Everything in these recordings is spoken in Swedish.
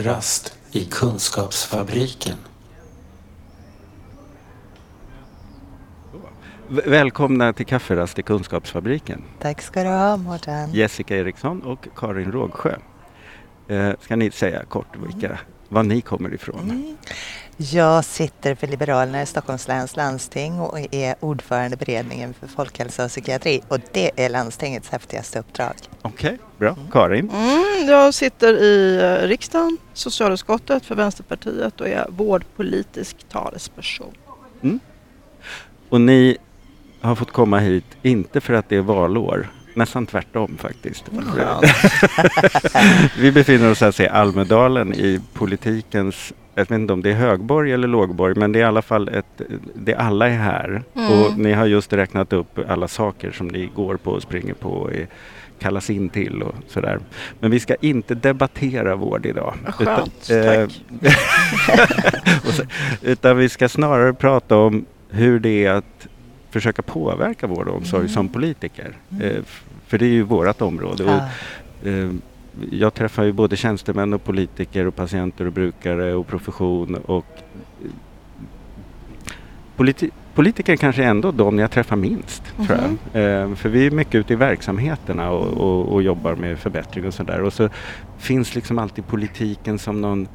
Kafferast i Kunskapsfabriken. Välkomna till Kafferast i Kunskapsfabriken. Tack ska du ha Mårten. Jessica Eriksson och Karin Rågsjö. Eh, ska ni säga kort vilka, var ni kommer ifrån? Mm. Jag sitter för Liberalerna i Stockholms läns landsting och är ordförande i beredningen för folkhälsa och psykiatri och det är landstingets häftigaste uppdrag. Okej, bra. Karin? Mm, jag sitter i eh, riksdagen, socialutskottet för Vänsterpartiet och är vårdpolitisk talesperson. Och ni har fått komma hit, inte för att det är valår, nästan tvärtom faktiskt. Vi befinner oss alltså i Almedalen i politikens, jag vet inte om det är högborg eller lågborg, men det är i alla fall ett, det alla är här. Mm. Och ni har just räknat upp alla saker som ni går på och springer på och är, kallas in till och sådär. Men vi ska inte debattera vård idag. Skönt, eh, tack. och utan vi ska snarare prata om hur det är att försöka påverka vård och omsorg som politiker. Eh, f- för det är ju vårt område. Och, Ah, eh, jag träffar ju både tjänstemän och politiker och patienter och brukare och profession och eh, politi- politiker kanske ändå de jag träffar minst. Tror Mhm. jag. Eh, för vi är mycket ute i verksamheterna och, och, och jobbar med förbättring och sådär. Och så finns liksom alltid politiken som någon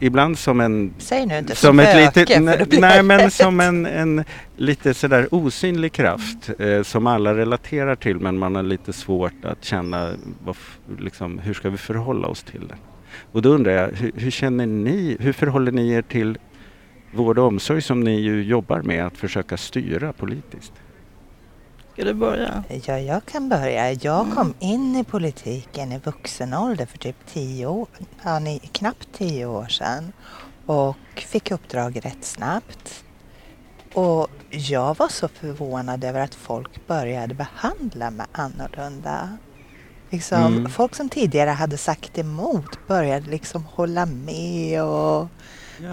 Ibland som en Säg nu inte som ett spöke, litet, för nej, men som en, en lite sådär osynlig kraft eh, som alla relaterar till men man har lite svårt att känna vad, liksom, hur ska vi förhålla oss till det. Och då undrar jag, hur, hur känner ni, hur förhåller ni er till vård och omsorg som ni ju jobbar med att försöka styra politiskt? Ska du börja? Ja, jag kan börja. Jag kom in i politiken i vuxen ålder för typ tio år, ja, ni, knappt tio år sedan och fick uppdrag rätt snabbt. Och jag var så förvånad över att folk började behandla mig annorlunda. Liksom, Mm. Folk som tidigare hade sagt emot började liksom hålla med och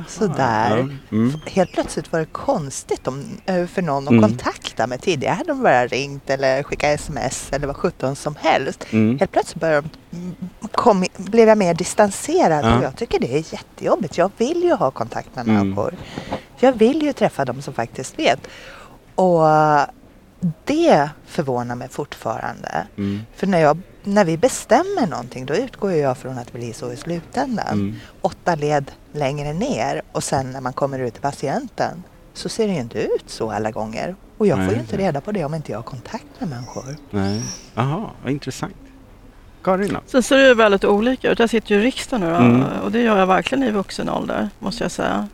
Sådär. Ja. Mm. Helt plötsligt var det konstigt om, eh, för någon att Mm. kontakta mig. Tidigare hade de bara ringt eller skickat sms eller vad sjutton som helst. Mm. Helt plötsligt började de, mm, kom, blev jag mer distanserad Ja. och jag tycker det är jättejobbigt. Jag vill ju ha kontakt med Mm. människor. Jag vill ju träffa dem som faktiskt vet. Och det förvånar mig fortfarande. Mm. För när, jag, när vi bestämmer någonting då utgår jag från att det blir så i slutändan Mm. åtta led längre ner och sen när man kommer ut till patienten så ser det ju inte ut så alla gånger. Och jag Nej, får ju inte reda på det om inte jag har kontakt med människor. Nej. Jaha, vad intressant. Karin då? Sen ser det ju väldigt olika ut. Jag sitter ju i riksdagen nu Mm. och det gör jag verkligen i vuxen ålder, måste jag säga.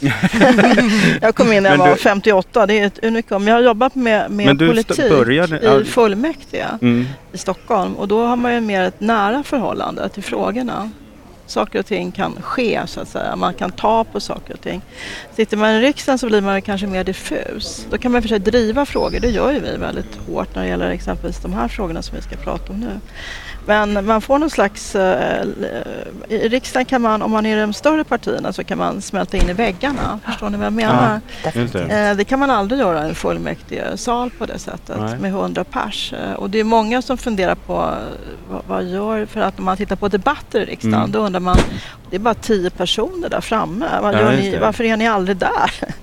jag kom in när jag var du- 58, det är ett unikum. Jag har jobbat med, med politik började- ja. i fullmäktige Mm. i Stockholm och då har man ju mer ett nära förhållande till frågorna. Saker och ting kan ske så att säga, man kan ta på saker och ting. Sitter man i riksdagen så blir man kanske mer diffus. Då kan man för sig driva frågor, det gör ju vi väldigt hårt när det gäller exempelvis de här frågorna som vi ska prata om nu. Men man får någon slags... eh, I riksdagen kan man, om man är i de större partierna, så kan man smälta in i väggarna. Förstår ni vad jag menar? Det. Eh, Det kan man aldrig göra i en fullmäktigesal på det sättet Nej. med 100 pers. Eh, Och det är många som funderar på vad, vad gör, för att när man tittar på debatter i riksdagen Mm. då undrar man, det är bara 10 personer där framme. Ja, ni, varför är ni aldrig där?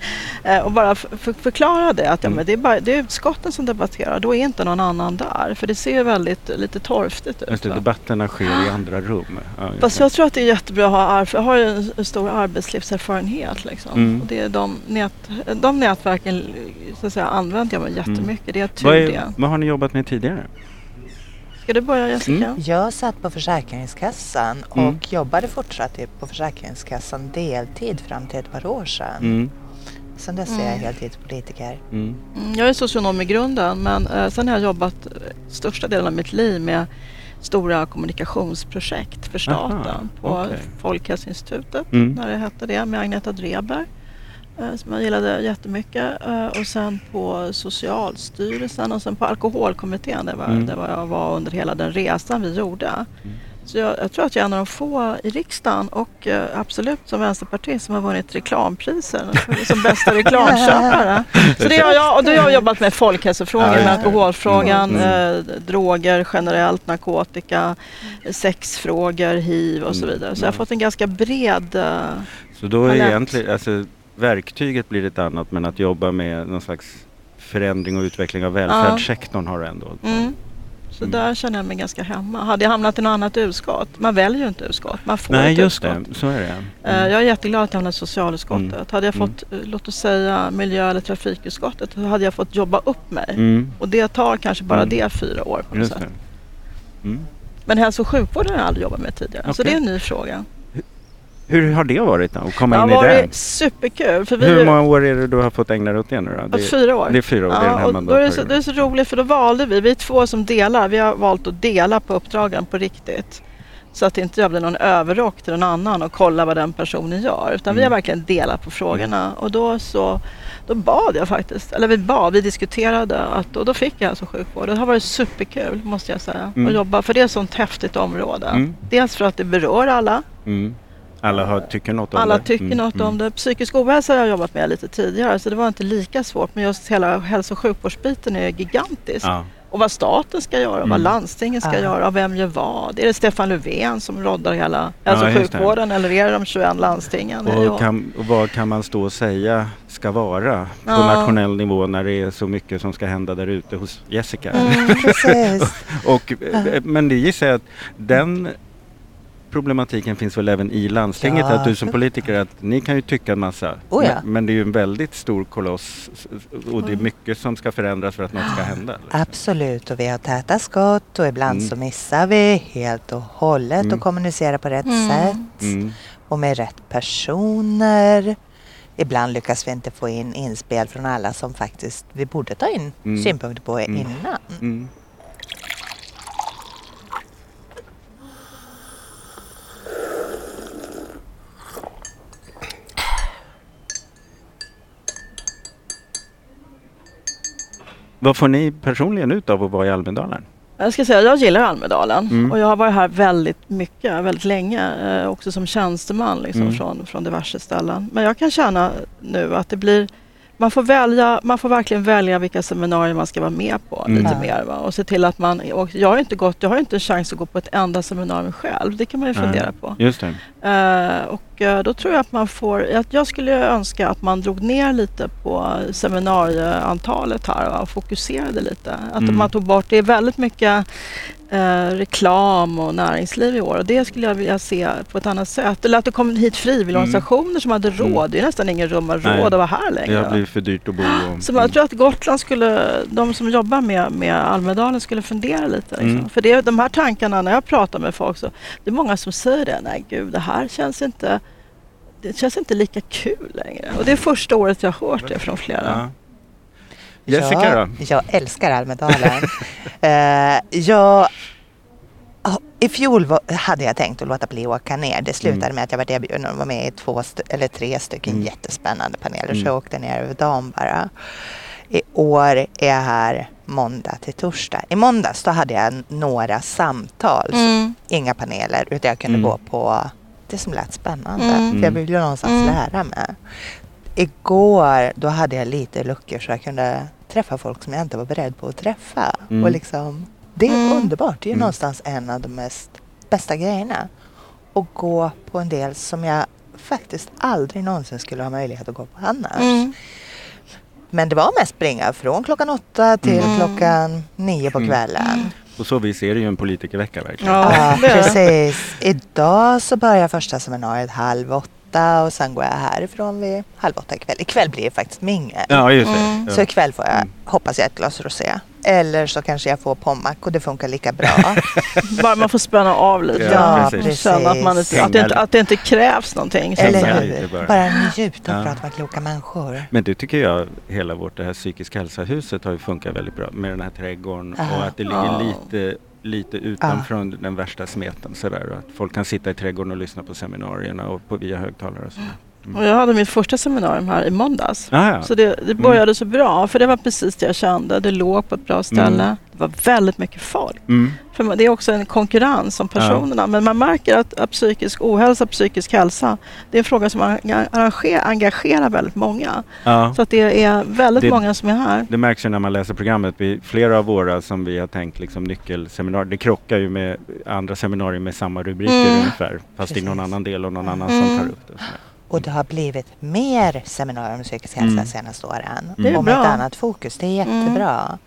Eh, Och bara f- f- förklara det, att ja, Mm. men det, är bara, det är utskotten som debatterar, då är inte någon annan där. För det ser väldigt lite torftigt ut. Just det, debatterna sker i andra rum. Ja, Fast jag tror att det är jättebra att ha, jag har ju en, stor arbetslivserfarenhet. Liksom. Mm. Och det är de, nät, de nätverken så att säga, använder jag mig jättemycket. Det är tur vad, det. är, vad har ni jobbat med tidigare? Ska du börja Jessica? Mm. Jag satt på Försäkringskassan och Mm. jobbade fortsatt på Försäkringskassan deltid fram till ett par år sedan. Mm. Sen dess är jag Mm. heltidspolitiker. Mm. Mm, Jag är socionom i grunden men eh, sen har jag jobbat eh, största delen av mitt liv med stora kommunikationsprojekt för staten Aha, på okej. Folkhälsoinstitutet Mm. när det hette det med Agneta Dreber som jag gillade jättemycket eh, och sen på Socialstyrelsen och sen på Alkoholkommittén där, var, Mm. där var jag var under hela den resan vi gjorde. Så jag, jag, tror att jag är en av de få i riksdagen och eh, absolut som vänsterpartist som har vunnit reklampriser som bästa reklamköpare. Så det har jag, och då har jag jobbat med folkhälsofrågor, med alkoholfrågan, mm. eh, droger generellt, narkotika, sexfrågor, hiv och så vidare. Så jag har fått en ganska bred eh, Så då är egentligen, alltså, verktyget blir ett annat men att jobba med någon slags förändring och utveckling av välfärdssektorn har du ändå. Mm. Så mm. där känner jag mig ganska hemma. Hade jag hamnat i något annat utskott, man väljer ju inte utskott, man får Nej, ett just utskott. det. Så är det. Eh, mm. Jag är jätteglad att jag hamnade i socialutskottet. Mm. Hade jag fått, mm. låt oss säga miljö eller trafikutskottet, så hade jag fått jobba upp mig. Mm. Och det tar kanske bara mm. det fyra år på något sätt. Men hälso och sjukvården har jag aldrig jobbat med tidigare, okay. så det är en ny fråga. Hur har det varit då, att komma in i det? Det har varit superkul. För vi Hur många år är det du har fått ägna dig åt det nu då? Det är, fyra år. Det är fyra år, ja, det är den här och då är det, så, det är så roligt för då valde vi, vi är två som delar, vi har valt att dela på uppdragen på riktigt. Så att inte jag blir någon överrock till någon annan och kolla vad den personen gör. Utan mm. vi har mm. verkligen delat på frågorna. Och då så då bad jag faktiskt, eller vi bad, vi diskuterade att, och då fick jag alltså sjukvård. Det har varit superkul måste jag säga mm. att jobba, för det är ett sånt häftigt område. Mm. Dels för att det berör alla. Mm. Alla har, tycker något om Alla det? tycker mm. något om mm. det. Psykisk ohälsa har jag jobbat med lite tidigare så det var inte lika svårt. Men just hela hälso och sjukvårdsbiten är gigantisk. Ja. Och vad staten ska göra, och vad mm. landstingen ska ja. göra och vem gör vad. Är det Stefan Löfven som roddar hela hälso och ja, sjukvården eller är det de 21 landstingen? Och, kan, och, vad kan man stå och säga ska vara på nationell nivå när det är så mycket som ska hända där ute hos Jessica? Mm, och, men det gissar jag att den problematiken finns väl även i landstinget, ja. att du som politiker, att ni kan ju tycka en massa. Oh ja. men, men, det är ju en väldigt stor koloss och det är mycket som ska förändras för att något ska hända. Eller? Absolut, och vi har täta skott och ibland mm. så missar vi helt och hållet mm. och kommunicerar på rätt mm. sätt mm. och med rätt personer. Ibland lyckas vi inte få in inspel från alla som faktiskt vi borde ta in mm. synpunkter på mm. innan. Vad får ni personligen ut av att vara i Almedalen? Jag ska säga jag gillar Almedalen mm. och jag har varit här väldigt mycket, väldigt länge. Eh, också som tjänsteman liksom, mm. från, från diverse ställen. Men jag kan känna nu att det blir man får, välja, man får verkligen välja vilka seminarier man ska vara med på mm. lite mer. Va? Och se till att man, och jag har inte gått, jag har inte en chans att gå på ett enda seminarium själv. Det kan man ju fundera på. Just det. Uh, och uh, då tror jag att man får, att jag skulle önska att man drog ner lite på seminarieantalet här va? och fokuserade lite. Att mm. man tog bort, det är väldigt mycket eh, reklam och näringsliv i år. Och det skulle jag vilja se på ett annat sätt. Eller att det kom hit frivilligorganisationer mm. som hade råd. Mm. Det är nästan ingen rum har råd att vara här längre. Det har blivit för dyrt att bo. Och, så jag tror att Gotland skulle, de som jobbar med, med Almedalen skulle fundera lite. Liksom. Mm. För det, de här tankarna, när jag pratar med folk så det är många som säger det. Nej gud, det här känns inte det känns inte lika kul längre. Och det är första året jag har hört det från flera. Ja. Jessica då? Jag älskar Almedalen. uh, jag, I fjol var, hade jag tänkt att låta bli att åka ner. Det slutade mm. med att jag var erbjuden att vara med i två eller tre stycken mm. jättespännande paneler. Mm. Så jag åkte ner över dagen bara. I år är jag här måndag till torsdag. I måndags då hade jag några samtal, mm. inga paneler, utan jag kunde mm. gå på det som lät spännande. Mm. För jag ville ju någonstans mm. lära mig. Igår då hade jag lite luckor så jag kunde träffa folk som jag inte var beredd på att träffa. Mm. Och liksom, det är mm. underbart. Det är mm. någonstans en av de mest bästa grejerna. Och gå på en del som jag faktiskt aldrig någonsin skulle ha möjlighet att gå på annars. Mm. Men det var mest springa från klockan åtta till mm. klockan nio på mm. kvällen. På så vis är det ju en politikervecka verkligen. Ja, precis. Idag så börjar första seminariet halv åtta åtta och sen går jag härifrån vid halv åtta ikväll. Ikväll blir det faktiskt mingel. Ja, just det. Mm. Så ikväll får jag, mm. hoppas jag, ett glas rosé. Eller så kanske jag får pommac och det funkar lika bra. Bara man får spänna av lite. Ja, precis. Att, man att, det inte, att det inte krävs någonting. Eller hur? Bara, njuta och ja. prata med kloka människor. Men det tycker jag, hela vårt det här psykisk hälsa-huset har ju funkat väldigt bra med den här trädgården Aha. och att det ligger ja. lite lite utanför ah. den värsta smeten sådär. Att folk kan sitta i trädgården och lyssna på seminarierna och på via högtalare och sådär. Mm. Och jag hade mitt första seminarium här i måndags. Ah, ja. Så det, det började mm. så bra för det var precis det jag kände. Det låg på ett bra ställe. Mm. det var väldigt mycket folk. Mm. För det är också en konkurrens om personerna. Men man märker att, att psykisk ohälsa, psykisk hälsa, det är en fråga som arrangerar, engagerar väldigt många. Ja. Så att det är väldigt Det- många som är här. Det märks ju när man läser programmet. Vi, flera av våra som vi har tänkt liksom nyckelseminarier, det krockar ju med andra seminarier med samma rubriker Mm. ungefär. Fast i någon Precis. annan del och någon annan Mm. som tar upp det. Och det har blivit mer seminarier om psykisk hälsa Mm. de senaste åren. Det är och med ett annat fokus. Det är jättebra.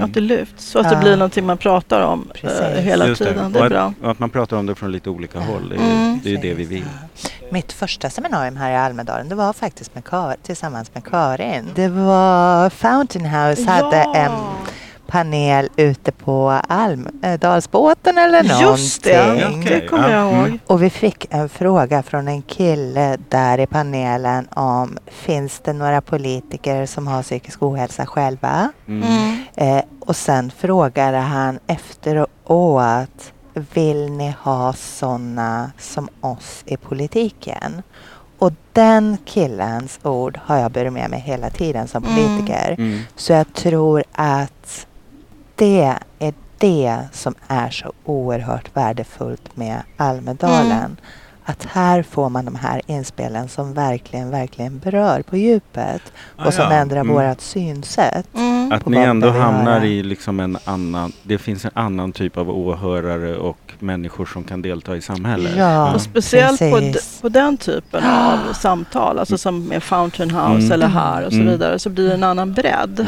Att det lyfts så att det Ja. blir någonting man pratar om eh, Precis. hela Just tiden. Det och är att, bra. och att man pratar om det från lite olika håll. Det är, Mm. det, är det vi vill. ja. Mitt första seminarium här i Almedalen det var faktiskt med Kar- tillsammans med Karin. Det var Fountain House hade en panel ute på Almedalsbåten eller någonting. Just det, Ja, okej. det kommer Ja. jag Mm. ihåg. Och vi fick en fråga från en kille där i panelen om finns det några politiker som har psykisk ohälsa själva? Mm. Mm. Eh, och sen frågade han efteråt vill ni ha sådana som oss i politiken? Och den killens ord har jag burit med mig hela tiden som Mm. politiker. Mm. Så jag tror att det är det som är så oerhört värdefullt med Almedalen. Mm. Att här får man de här inspelen som verkligen, verkligen berör på djupet Ah, och som ja. ändrar Mm. vårt synsätt. Mm. Att på ni ändå hamnar i liksom en annan, det finns en annan typ av åhörare och människor som kan delta i samhället. Ja. Och speciellt på, på den typen av samtal, alltså som med Fountain House Mm. eller här och så Mm. vidare, så blir det en annan bredd.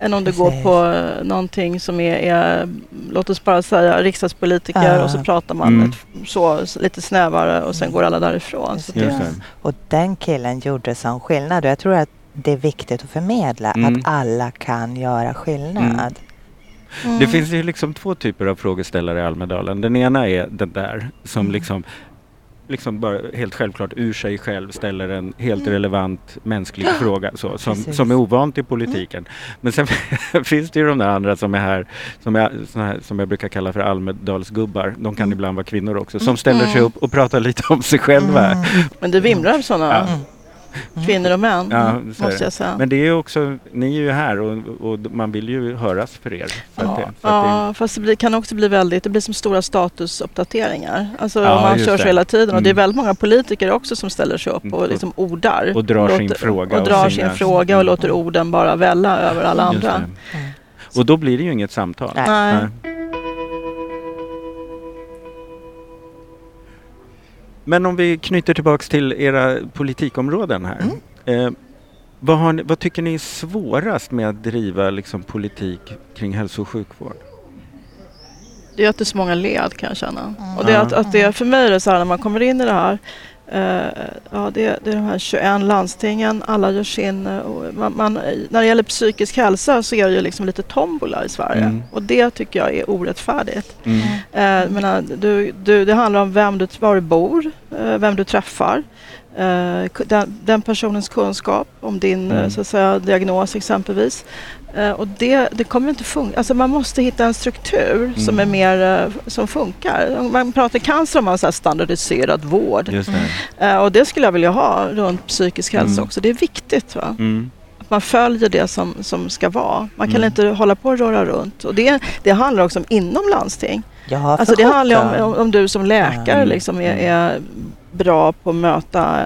Än om du Precis. går på eh, någonting som är, är, låt oss bara säga riksdagspolitiker och så pratar man Mm. ett, så, lite snävare och sen går alla därifrån. Och den killen gjorde sån skillnad. Och jag tror att det är viktigt att förmedla Mm. att alla kan göra skillnad. Mm. Det finns ju liksom två typer av frågeställare i Almedalen. Den ena är den där som Mm. liksom liksom bara helt självklart ur sig själv ställer en helt Mm. relevant mänsklig fråga så, som, Precis. som är ovant i politiken. Men sen finns det ju de där andra som är här som, är, såna här, som jag brukar kalla för Almedalsgubbar. De kan Mm. ibland vara kvinnor också. Som ställer sig upp och pratar lite om sig själva. Mm. Men det vimlar av sådana Ja. Mm. kvinnor och män, Ja, är måste jag säga. Men det är också, ni är ju här och, och man vill ju höras för er. Att Ja, det, så att det, ja fast det blir, kan också bli väldigt, det blir som stora statusuppdateringar. Alltså Ja, man just kör det. hela tiden och det är Mm. väldigt många politiker också som ställer sig upp Mm. och liksom ordar. och drar sin låter, fråga. Och drar sina- sin fråga och låter orden bara välla över alla andra. Mm. Och då blir det ju inget samtal. Nej. Nej. Men om vi knyter tillbaks till era politikområden här. Mm. Eh, vad, har ni, vad tycker ni är svårast med att driva liksom, politik kring hälso och sjukvård? Det är att det är så många led kan jag känna. Mm. Och det är att, att det, för mig är det så här när man kommer in i det här. Eh, ja, det, det är de här 21 landstingen, alla gör sin... eh, och man, man, när det gäller psykisk hälsa så är det ju liksom lite tombola i Sverige. Mm. Och det tycker jag är orättfärdigt. Mm. Eh, menar, du, du, det handlar om vem du, var du bor, eh, vem du träffar. Den, den personens kunskap om din Mm. så att säga, diagnos exempelvis. Eh, och det, det kommer inte funka. Alltså man måste hitta en struktur som är Mm. mer eh, som funkar. Om man pratar cancer om man så standardiserad vård. Just det. Eh, och det skulle jag vilja ha runt psykisk hälsa Mm. också. Det är viktigt. Va? Mm. Att man följer det som, som ska vara. Man kan Mm. inte hålla på och röra runt. Och det, det handlar också om inom landsting. Ja, Alltså det handlar om, om, om du som läkare Mm. liksom är, är bra på att möta.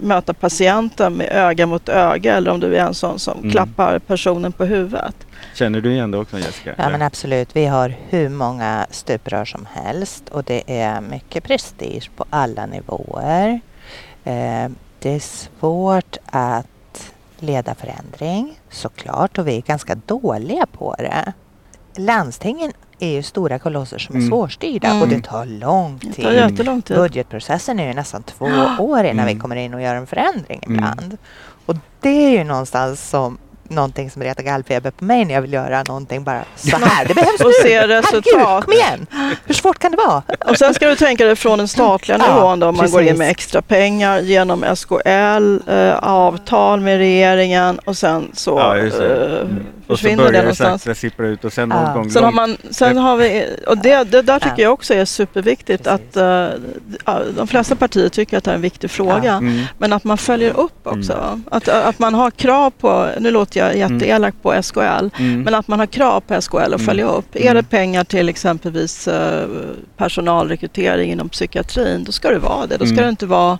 Möta patienten med öga mot öga eller om du är en sån som Mm. klappar personen på huvudet. Känner du igen det också Jessica? Ja men absolut, vi har hur många stuprör som helst och det är mycket prestige på alla nivåer. Eh, det är svårt att leda förändring såklart och vi är ganska dåliga på det. Landstingen är ju stora kolosser som är Mm. svårstyrda Mm. och det tar lång Det tid. tar jättelång tid. Budgetprocessen är ju nästan två år innan Mm. vi kommer in och gör en förändring Mm. ibland. Och det är ju någonstans som någonting som retar gallfeber på mig när jag vill göra någonting bara så här. Det behövs Och nu! se Herregud, resultat. kom igen! Hur svårt kan det vara? Och sen ska du tänka dig från den statliga Ja, nivån då, om man går in med extra pengar genom SKL, eh, avtal med regeringen och sen så Ja, eh, Mm. Och så försvinner börjar det någonstans. sippra ut och sen Ja. någon gång Sen har, man, sen har vi, och det, det där tycker Ja. jag också är superviktigt Precis. att eh, ja, de flesta partier tycker att det är en viktig fråga. Mm. Men att man följer upp också. Att, att man har krav på, nu låter jag är jätteelak på SKL, Mm. men att man har krav på SKL att Mm. följa upp. Är Mm. det pengar till exempelvis eh, personalrekrytering inom psykiatrin, då ska det vara det. Då ska Mm. det inte vara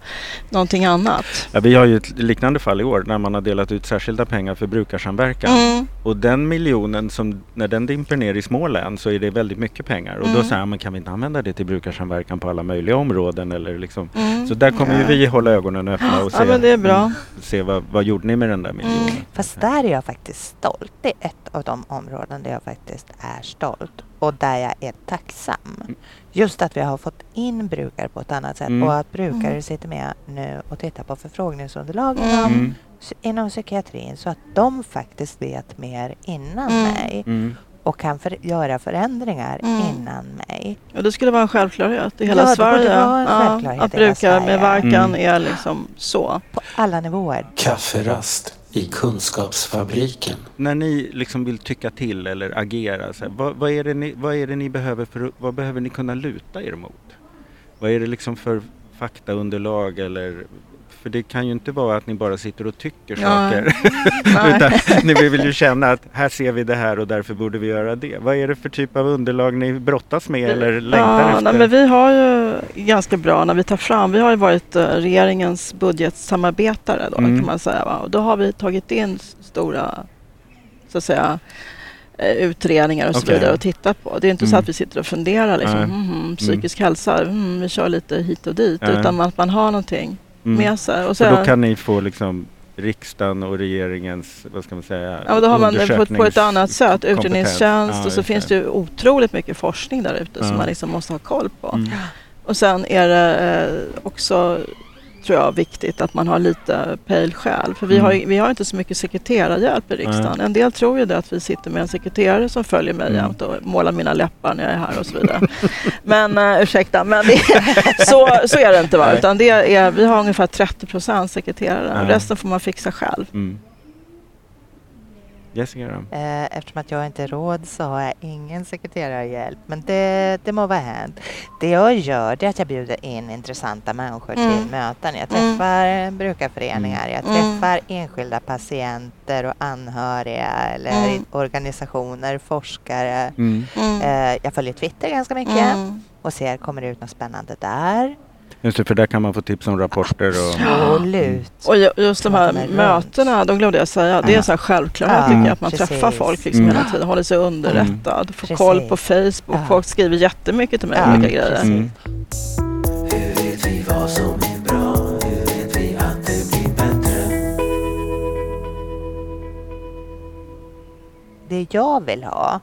någonting annat. Ja, vi har ju ett liknande fall i år när man har delat ut särskilda pengar för brukarsamverkan. Mm. Och den miljonen, som, när den dimper ner i små län så är det väldigt mycket pengar. Och då Mm. säger man, kan vi inte använda det till brukarsamverkan på alla möjliga områden? Eller liksom. Mm. Så där kommer Ja. vi hålla ögonen öppna och se, Ja, men det är bra. mm, se vad, vad gjorde ni med den där miljonen? Mm. Fast där är jag faktiskt stolt. Det är ett av de områden där jag faktiskt är stolt och där jag är tacksam. Just att vi har fått in brukare på ett annat sätt Mm. och att brukare Mm. sitter med nu och tittar på förfrågningsunderlag Mm. inom, Mm. inom psykiatrin så att de faktiskt vet mer innan Mm. mig Mm. och kan för, göra förändringar Mm. innan mig. Ja, det skulle vara en självklarhet i hela Ja, Sverige. självklarhet att brukare med verkan Mm. är liksom så. På alla nivåer. Kafferast i Kunskapsfabriken. När ni liksom vill tycka till eller agera, så här, vad, vad, är det ni, vad är det ni behöver för, vad behöver ni kunna luta er mot? Vad är det liksom för faktaunderlag eller för det kan ju inte vara att ni bara sitter och tycker Nej. saker. Utan ni vill ju känna att här ser vi det här och därför borde vi göra det. Vad är det för typ av underlag ni brottas med eller längtar ja, efter? nej, men vi har ju ganska bra när vi tar fram, vi har ju varit eh, regeringens budgetsamarbetare då Mm. kan man säga. Va? Och då har vi tagit in stora så att säga eh, utredningar och så Okej. vidare och tittat på. Det är inte så Mm. att vi sitter och funderar liksom, Nej. mhm, psykisk hälsa, mm, vi kör lite hit och dit. Utan att man har någonting Mm. med sig. Och Så så, då kan ni få liksom riksdagen och regeringens, vad ska man säga, Ja, och då har man det på, ett- på ett annat sätt. Utredningstjänst Ja, och så finns det. det ju otroligt mycket forskning där ute Ja. som man liksom måste ha koll på. Mm. Och sen är det eh, också tror jag viktigt att man har lite pejl själv. För vi, Mm. har, vi har inte så mycket sekreterarhjälp i riksdagen. En del tror ju det att vi sitter med en sekreterare som följer mig Mm. jämt och målar mina läppar när jag är här och så vidare. men uh, ursäkta, men det, så, så är det inte. Va? Nej. Utan det är, vi har ungefär 30 procent sekreterare. Resten får man fixa själv. Mm. Jessica då? Eh, Eftersom att jag inte är råd så har jag ingen sekreterarhjälp. Men det, det må vara hänt. Det jag gör det är att jag bjuder in intressanta människor Mm. till möten. Jag Mm. träffar brukarföreningar, jag Mm. träffar enskilda patienter och anhöriga eller Mm. organisationer, forskare. Mm. Mm. Eh, Jag följer Twitter ganska mycket Mm. och ser kommer det ut något spännande där. Just det, för där kan man få tips om rapporter och... Absolut. Och ju- just de här mötena, de glömde jag säga, det är sån här självklarhet Ja, tycker jag, att man precis. träffar folk liksom Mm. hela tiden, håller sig underrättad, får Precis. koll på Facebook, Ja. folk skriver jättemycket till mig Ja, olika grejer. Mm. Det jag vill ha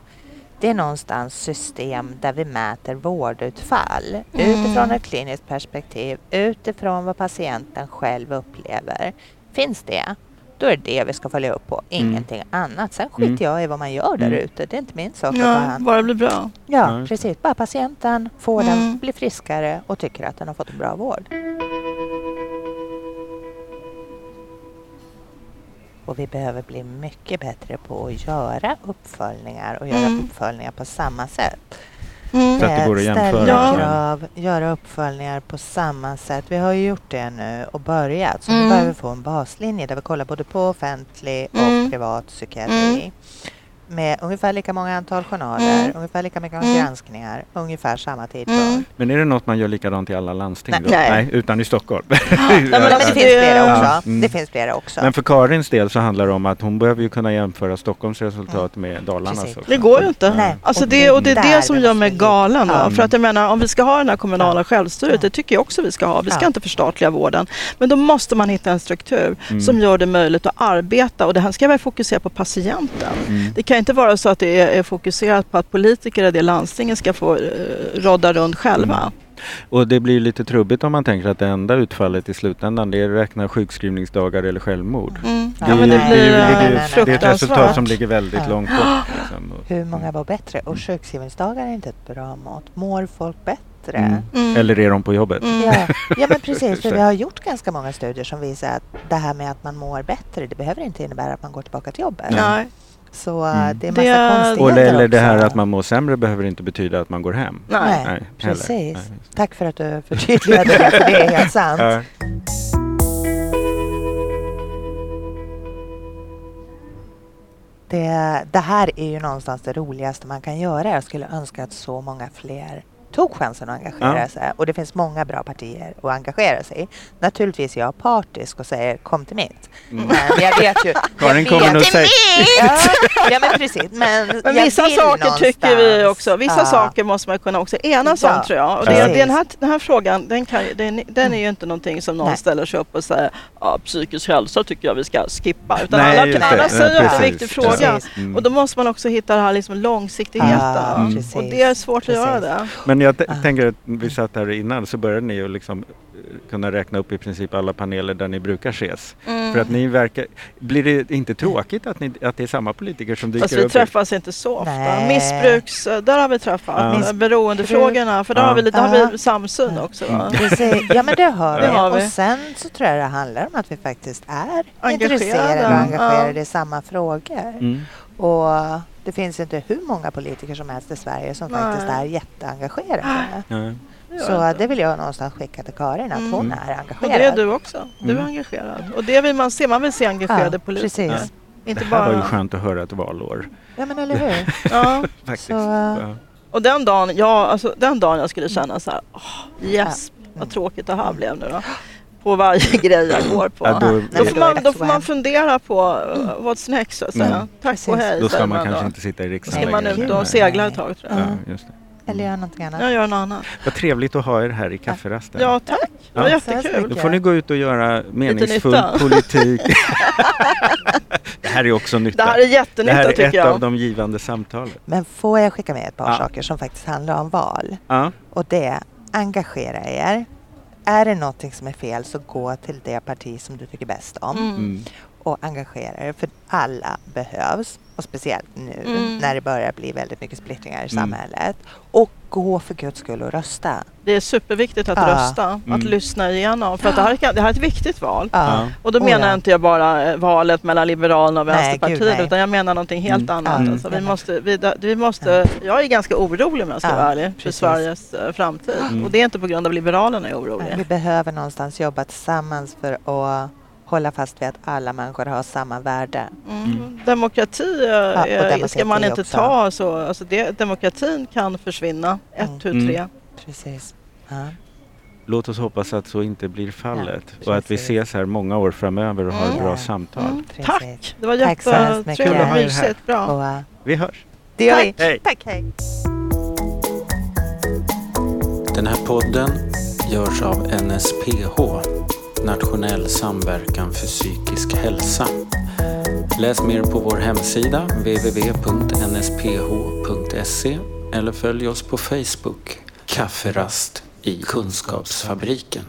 det är någonstans system där vi mäter vårdutfall Mm. utifrån ett kliniskt perspektiv, utifrån vad patienten själv upplever. Finns det, då är det det vi ska följa upp på, Mm. ingenting annat. Sen skiter Mm. jag i vad man gör där Mm. ute. Det är inte min sak Ja, bara det blir bra. Ja, precis. Bara patienten får den, Mm. blir friskare och tycker att den har fått en bra vård. Och vi behöver bli mycket bättre på att göra uppföljningar och göra Mm. uppföljningar på samma sätt. Mm. Så att det går att jämföra. Ställa Ja. krav, göra uppföljningar på samma sätt. Vi har ju gjort det nu och börjat. Så Mm. nu behöver vi få en baslinje där vi kollar både på offentlig och Mm. privat psykiatri. Med ungefär lika många antal journaler, Mm. ungefär lika mycket Mm. granskningar, ungefär samma tidpunkt. Mm. Men är det något man gör likadant i alla landsting? Nej. då? Nej. utan i Stockholm. Ja, men det finns flera också. Ja, mm. Det finns flera också. Men för Karins del så handlar det om att hon behöver ju kunna jämföra Stockholms resultat med Dalarnas Precis. också. Det går ju inte. Nej. Alltså Och det, och det är det som vi gör mig galen. Då. För att jag menar, om vi ska ha den här kommunala självstyret, det tycker jag också vi ska ha. Vi ska inte förstatliga vården. Men då måste man hitta en struktur Mm. som gör det möjligt att arbeta. Och det här ska väl fokusera på patienten. Mm. Det kan inte vara så att det är, är fokuserat på att politiker i det landstinget ska få eh, rodda runt själva. Mm. Och det blir lite trubbigt om man tänker att det enda utfallet i slutändan det är att räkna sjukskrivningsdagar eller självmord. Mm. Ja, Ja, men det nej, ju- nej. det är ett resultat som ligger väldigt Ja. långt bort. Liksom. Hur många var bättre? Och sjukskrivningsdagar är inte ett bra mått. Mår folk bättre? Mm. Mm. Eller är de på jobbet? Mm. Ja, ja men precis. För vi har gjort ganska många studier som visar att det här med att man mår bättre, det behöver inte innebära att man går tillbaka till jobbet. Nej. Så Mm. det är massa Det- konstigheter Och eller det här också. att man mår sämre behöver inte betyda att man går hem. Nej. Nej, precis. Nej. Tack för att du förtydligade det, för det är helt sant. Ja. det, det här är ju någonstans det roligaste man kan göra. Jag skulle önska att så många fler tog chansen att engagera Ja. sig. Och det finns många bra partier att engagera sig i. Naturligtvis är jag partisk och säger kom till mitt. Men jag vet ju... Mm. Karin kommer nog säga... Ja, ja men precis. Men, Men vissa saker tycker vi någonstans- också. Vissa Ja. saker måste man kunna också enas Ja, om tror jag. Och det, precis. den, här, den här frågan den, kan, den, den är ju inte någonting som någon Nej. ställer sig upp och säger ja, psykisk hälsa tycker jag vi ska skippa. Utan Nej, alla, alla säger att det är en precis. viktig fråga. Precis. Mm. Och då måste man också hitta det här liksom långsiktigheten. Ja, Mm. precis. Och det är svårt att göra Precis. det. Men jag Ah. tänker att vi satt här innan så började ni ju liksom eh, kunna räkna upp i princip alla paneler där ni brukar ses. Mm. För att ni verkar... Blir det inte tråkigt att, ni, att det är samma politiker som dyker Fast vi upp? träffas inte så ofta. Nej. Missbruks, där har vi träffat. Ja. Miss- Beroendefrågorna, för där Ja. har vi, lite, har Ja. vi samsyn också. Va? Mm. Ja men det har vi. Det har vi. Och sen så tror jag det handlar om att vi faktiskt är Engagerade. intresserade och Ja. engagerade i samma frågor. Mm. Och det finns inte hur många politiker som helst i Sverige som Nej. faktiskt är jätteengagerade. Ja. Gör Så det vill jag någonstans skicka till Karin att hon Mm. är Och engagerad. det är du också. Du är Mm. engagerad. Och det vill man se. Man vill se engagerade Ja, politiker. precis. Inte Det här var ju bara... skönt att höra ett valår. Ja men eller hur. Ja. Faktiskt. Så, Ja. Och den dagen, ja, alltså, den dagen jag skulle känna så här, åh, yes, Mm. vad tråkigt det här blev nu då. På varje grej jag går på. Ja, då- då, får då man, det då får man fundera på uh, what's next så att säga. Mm. Tack och hej Då ska man då. kanske inte sitta i Då riksdagen ska man längre. ut och segla ett tag tror jag. Ja, just det. eller göra någonting annat. Jag gör något annat. Vad trevligt att ha er här i kafferasten. Ja, tack. Det var Ja. jättekul. Då får ni gå ut och göra meningsfull politik. det här är också nytta. Det här är Det jättenytta här är tycker ett jag. av de givande samtalen. Men får jag skicka med ett par Ja. saker som faktiskt handlar om val? Ja. Och det engagera er. Är det någonting som är fel så gå till det parti som du tycker bäst om Mm. Mm. och engagera er för alla behövs och speciellt nu Mm. när det börjar bli väldigt mycket splittringar i Mm. samhället. Och gå för guds skull och rösta. Det är superviktigt att Ja. rösta, att Mm. lyssna igenom. För att det här, kan- det här är ett viktigt val. Ja. Och då Oh, menar ja. inte jag bara eh, valet mellan Liberalerna och Nej, Vänsterpartiet gud, utan jag menar någonting helt Mm. annat. Mm. Alltså, vi måste, vi, vi måste, jag är ganska orolig om jag ska Ja, vara ärlig för precis. Sveriges eh, framtid. Mm. Och det är inte på grund av Liberalerna jag är Vi orolig. behöver någonstans jobba tillsammans för att hålla fast vid att alla människor har samma värde. Mm. Demokrati, eh, och eh, demokrati ska man inte också. ta så. Alltså det, demokratin kan försvinna. Ett, Mm. tu, Mm. tre. Precis. Ja. Låt oss hoppas att så inte blir fallet. Ja, och att vi ses här många år framöver och har Mm. bra Ja. samtal. Mm. Tack! Det var jättetrevligt och Kul att ha er här. mysigt. Bra. Och, uh, Vi hörs! det gör Tack. vi. Hej. Tack, hej. Den här podden görs av NSPH, Nationell samverkan för psykisk hälsa. Läs mer på vår hemsida www.nsph.se eller följ oss på Facebook, Kafferast i Kunskapsfabriken.